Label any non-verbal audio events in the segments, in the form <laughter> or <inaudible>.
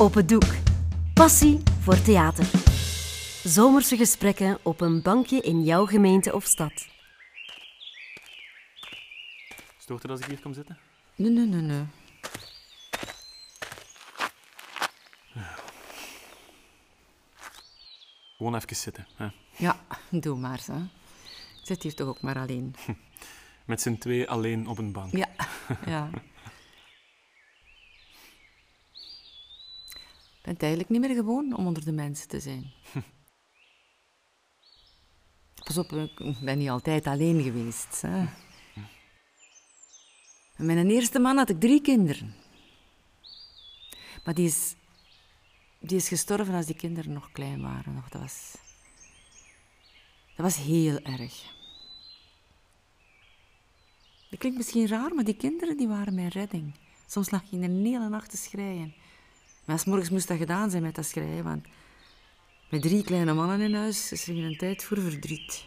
Open doek. Passie voor theater. Zomerse gesprekken op een bankje in jouw gemeente of stad. Stoort het als ik hier kom zitten? Nee, nee, nee, nee. Gewoon even zitten. Hè. Ja, doe maar. Hè. Ik zit hier toch ook maar alleen. <laughs> Met z'n twee alleen op een bank. Ja, ja. Ik ben het eigenlijk niet meer gewoon om onder de mensen te zijn. <laughs> Pas op, ik ben niet altijd alleen geweest. Hè. Met mijn eerste man had ik drie kinderen. Maar die is, die is gestorven als die kinderen nog klein waren. Dat, was, dat was heel erg. Dat klinkt misschien raar, maar die kinderen die waren mijn redding. Soms lag je in een hele nacht te schreien. Maar s morgens moest dat gedaan zijn met dat schreien, want met drie kleine mannen in huis is er geen tijd voor verdriet.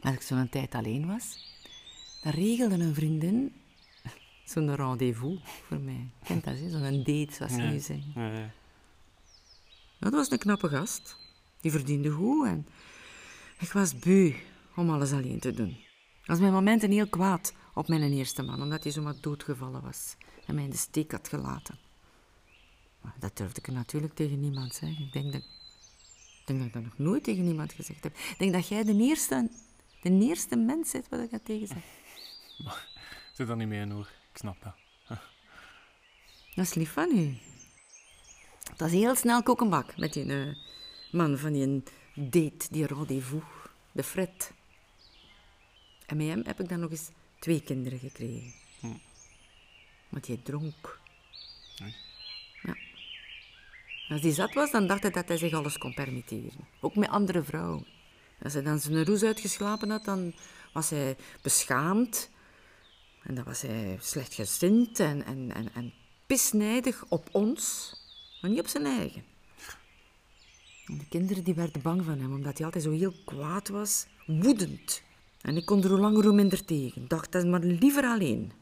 Als ik zo'n tijd alleen was, dan regelde een vriendin <laughs> zo'n rendezvous voor mij. Kent dat, zo'n date, zoals ze Ja. nu zeggen. Ja, ja. Dat was een knappe gast. Die verdiende goed en ik was beu om alles alleen te doen. Ik was mijn momenten heel kwaad op mijn eerste man, omdat hij zomaar doodgevallen was en mij in de steek had gelaten. Maar dat durfde ik natuurlijk tegen niemand zeggen. Ik denk dat, ik denk dat ik dat nog nooit tegen niemand gezegd heb. Ik denk dat jij de eerste, de eerste mens bent wat ik <laughs> dat tegen zeg. Zit er niet mee in hoor. Ik snap dat. <laughs> Dat is lief van u. Het was heel snel kokenbak met die eh, man van die date, die rendezvous, de Fred. En met hem heb ik dan nog eens twee kinderen gekregen. Want die dronk. Ja. Als die zat was, dan dacht hij dat hij zich alles kon permitteren. Ook met andere vrouwen. Als hij dan zijn roes uitgeslapen had, dan was hij beschaamd. En dan was hij slechtgezind en, en, en, en pisnijdig op ons, maar niet op zijn eigen. En de kinderen die werden bang van hem, omdat hij altijd zo heel kwaad was, woedend. En ik kon er hoe langer hoe minder tegen. Dacht, dat is maar liever alleen.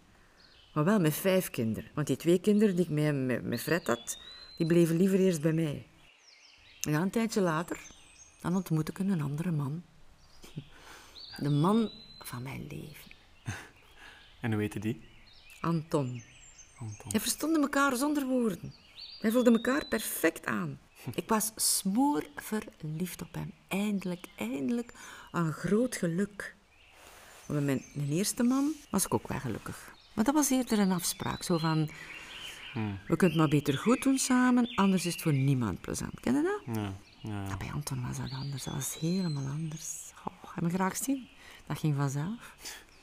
Maar wel met vijf kinderen. Want die twee kinderen die ik met, met, met Fred had, die bleven liever eerst bij mij. Ja, een tijdje later, dan ontmoette ik een andere man. <laughs> De man van mijn leven. <laughs> En hoe heette die? Anton. Anton. Wij verstonden elkaar zonder woorden. Wij vulden elkaar perfect aan. <laughs> Ik was smoorverliefd op hem. Eindelijk, eindelijk een groot geluk. Maar met mijn eerste man was ik ook wel gelukkig. Maar dat was eerder een afspraak. Zo van, we kunnen het maar beter goed doen samen, anders is het voor niemand plezant. Ken je dat? Ja, ja. Bij Anton was dat anders. Dat was helemaal anders. Oh, heb je me graag zien? Dat ging vanzelf.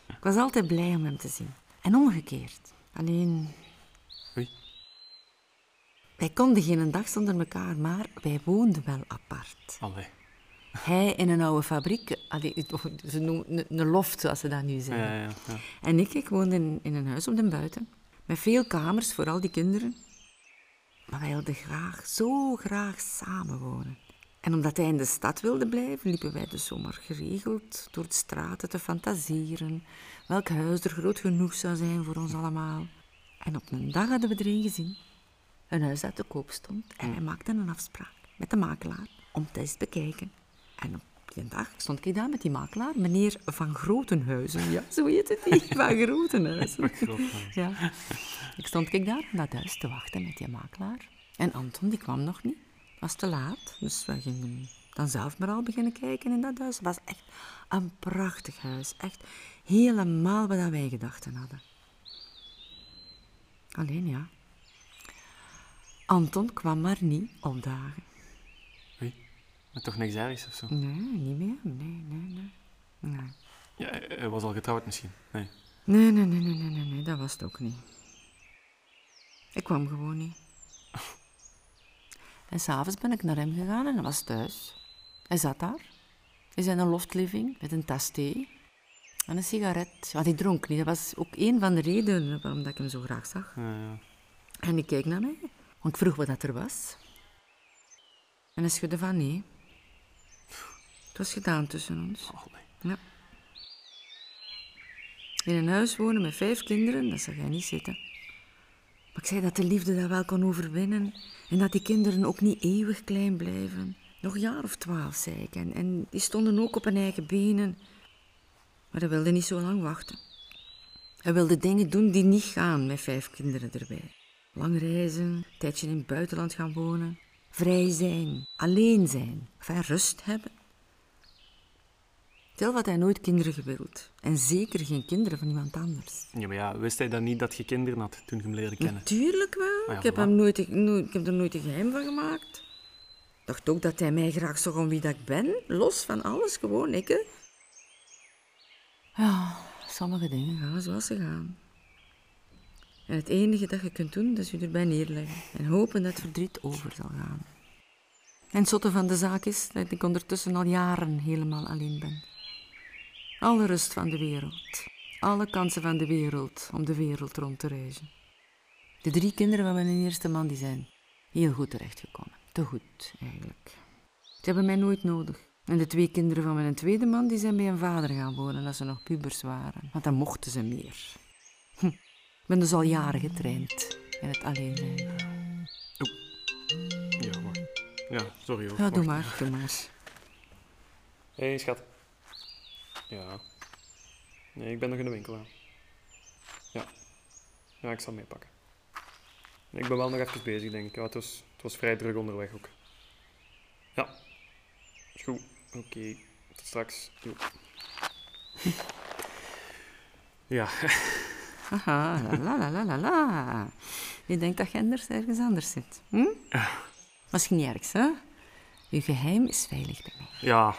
Ik was altijd blij om hem te zien. En omgekeerd. Alleen, Oei. wij konden geen dag zonder elkaar, maar wij woonden wel apart. Allee. Hij in een oude fabriek, allee, ze noemen een, loft, zoals ze dat nu zeggen. Ja, ja, ja. En ik, ik woonde in, in een huis op de buiten. Met veel kamers voor al die kinderen. Maar wij wilden graag, zo graag samenwonen. En omdat hij in de stad wilde blijven, liepen wij de zomer geregeld door de straten te fantaseren. Welk huis er groot genoeg zou zijn voor ons allemaal. En op een dag hadden we er een gezien. Een huis dat te koop stond. En wij maakten een afspraak met de makelaar om het eens te bekijken. En op die dag stond ik daar met die makelaar, meneer Van Grotenhuizen. Ja, zo heet het niet, <laughs> Van Grotenhuizen. Ja. Ik stond ik daar in dat huis te wachten met die makelaar. En Anton die kwam nog niet. Het was te laat, dus we gingen dan zelf maar al beginnen kijken in dat huis. Het was echt een prachtig huis. Echt helemaal wat wij gedachten hadden. Alleen ja, Anton kwam maar niet opdagen. Maar toch niks ergs of zo? Nee, niet meer. Nee, nee, nee. Nee. Ja, hij hij was al getrouwd misschien. Nee. Nee, nee, nee, nee, nee, nee, nee, dat was het ook niet. Ik kwam gewoon niet. <laughs> En s'avonds ben ik naar hem gegaan en hij was thuis. Hij zat daar, in zijn loftliving, met een tas thee en een sigaret. Want hij dronk niet, dat was ook een van de redenen waarom dat ik hem zo graag zag. Ja, ja. En hij keek naar mij, want ik vroeg wat dat er was. En hij schudde van nee. Het was gedaan tussen ons. Allee. Ja. In een huis wonen met vijf kinderen, dat zag hij niet zitten. Maar ik zei dat de liefde dat wel kon overwinnen en dat die kinderen ook niet eeuwig klein blijven. Nog een jaar of twaalf, zei ik. En, en die stonden ook op hun eigen benen. Maar hij wilde niet zo lang wachten. Hij wilde dingen doen die niet gaan met vijf kinderen erbij. Lang reizen, een tijdje in het buitenland gaan wonen. Vrij zijn, alleen zijn, enfin, rust hebben. Tel wat hij nooit kinderen gewild. En zeker geen kinderen van iemand anders. Ja, maar ja, wist hij dan niet dat je kinderen had toen je hem leerde kennen? Natuurlijk wel. ja, ik, heb voilà. hem nooit, nooit- ik heb er nooit een geheim van gemaakt. Ik dacht ook dat hij mij graag zag om wie dat ik ben. Los van alles, gewoon ik. Hè. Ja, sommige dingen gaan zoals ze gaan. En het enige dat je kunt doen, dat is je erbij neerleggen. En hopen dat het verdriet over zal gaan. En het zotte van de zaak is dat ik ondertussen al jaren helemaal alleen ben. Alle rust van de wereld. Alle kansen van de wereld om de wereld rond te reizen. De drie kinderen van mijn eerste man die zijn heel goed terechtgekomen. Te goed, eigenlijk. Ze hebben mij nooit nodig. En de twee kinderen van mijn tweede man die zijn bij een vader gaan wonen als ze nog pubers waren. Want dan mochten ze meer. Hm. Ik ben dus al jaren getraind in het alleen zijn. Ja, wacht. Ja, sorry hoor. Ja, doe maar, doe maar. Hé, hey, schat. Ja. Nee, ik ben nog in de winkel. Hè. Ja. Ja, ik zal meepakken. Ik ben wel nog even bezig, denk ik. Ja, het, was, het was vrij druk onderweg ook. Ja. Is goed. Oké. Tot straks. Jo. <laughs> Ja. Haha, la la la la la. Je denkt dat je anders ergens anders zit. Hm? <laughs> Misschien niet ergens, hè? Je geheim is veilig bij mij. Ja.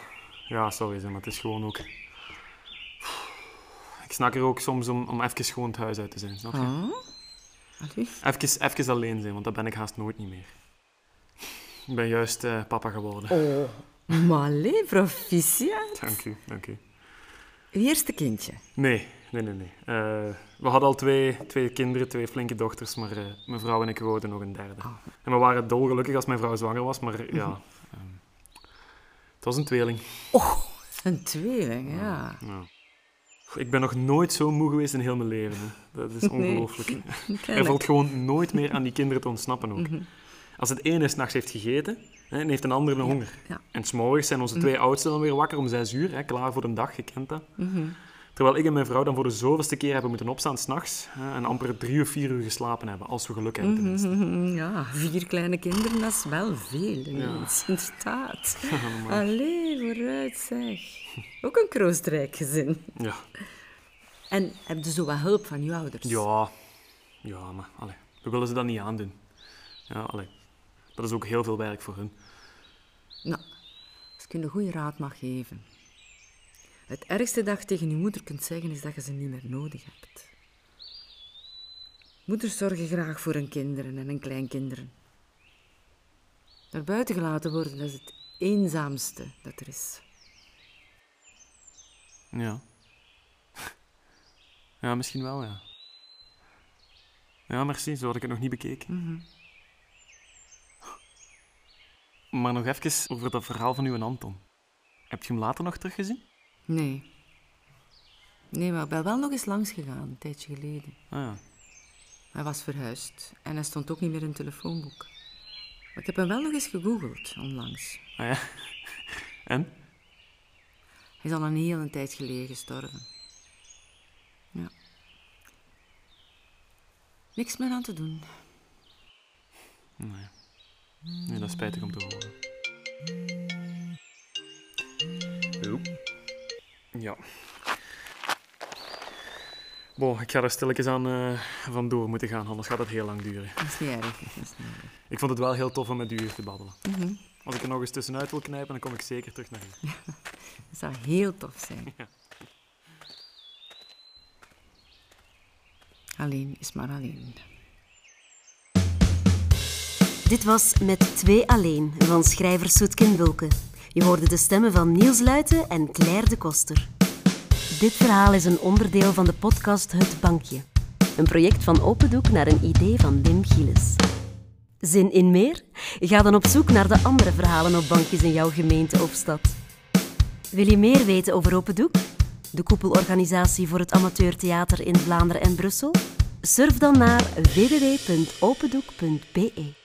Ja, sorry, maar het is gewoon ook... Snak er ook soms om, om even gewoon het huis uit te zijn, snap je? Even, even alleen zijn, want dat ben ik haast nooit niet meer. Ik ben juist eh, papa geworden. Oh, allee, proficiat. Dank u, dank u. Uw eerste kindje. Nee, nee, nee, nee. Eh, we hadden al twee, twee kinderen, twee flinke dochters, maar eh, mijn vrouw en ik wilden nog een derde. Ah. En we waren dolgelukkig als mijn vrouw zwanger was, maar ja... ehm, het was een tweeling. Oh, een tweeling, ja. Ja. Ik ben nog nooit zo moe geweest in heel mijn leven. Hè. Dat is <laughs> ongelooflijk. <laughs> Een Er kleine- valt gewoon nooit meer aan die kinderen te ontsnappen ook. Mhm. Als het ene s'nachts heeft gegeten hè, en heeft een andere een honger. ja. En s'morgens zijn onze twee oudsten dan weer wakker om zes uur, hè, klaar voor de dag, je kent dat. Mhm. Terwijl ik en mijn vrouw dan voor de zoveelste keer hebben moeten opstaan s'nachts en amper drie of vier uur geslapen hebben, als we geluk hebben tenminste. Mhm, Ja, vier kleine kinderen, dat is wel veel. ineens, <laughs> Inderdaad. <laughs> Allee, vooruit zeg. Ook een kroostrijk gezin. Ja, En heb je zo wat hulp van je ouders? ja, ja maar allee, we willen ze dat niet aandoen. Ja, allee, dat is ook heel veel werk voor hun. Nou, als ik je een goede raad mag geven. Het ergste dat je tegen je moeder kunt zeggen is dat je ze niet meer nodig hebt. Moeders zorgen graag voor hun kinderen en hun kleinkinderen. Naar buiten gelaten worden, dat is het eenzaamste dat er is. Ja. Ja, misschien wel, ja. Ja, merci, zo had ik het nog niet bekeken. Maar nog even over dat verhaal van uw Anton. Heb je hem later nog teruggezien? Nee. Nee, maar ik ben wel nog eens langs gegaan, een tijdje geleden. Ah ja. Hij was verhuisd en hij stond ook niet meer in het telefoonboek. Maar ik heb hem wel nog eens gegoogeld, onlangs. Ah ja. <laughs> En? Hij is al een hele tijd geleden gestorven. Ja. Niks meer aan te doen. Nee. Nee, dat is spijtig om te horen. Ja. Bon, ik ga er stilletjes aan eh vandoor moeten gaan, anders gaat het heel lang duren. Dat is niet erg. Dat is niet erg. Ik vond het wel heel tof om met u hier te babbelen. Als ik er nog eens tussenuit wil knijpen, dan kom ik zeker terug naar u. <laughs> Dat zou heel tof zijn. Ja. Alleen is maar alleen. Dit was Met Twee Alleen van schrijver Soetkin Bulke. Je hoorde de stemmen van Niels Luiten en Claire de Koster. Dit verhaal is een onderdeel van de podcast Het Bankje. Een project van Opendoek naar een idee van Wim Gilles. Zin in meer? Ga dan op zoek naar de andere verhalen op bankjes in jouw gemeente of stad. Wil je meer weten over Open Doek? De koepelorganisatie voor het amateurtheater in Vlaanderen en Brussel? Surf dan naar www.opendoek.be.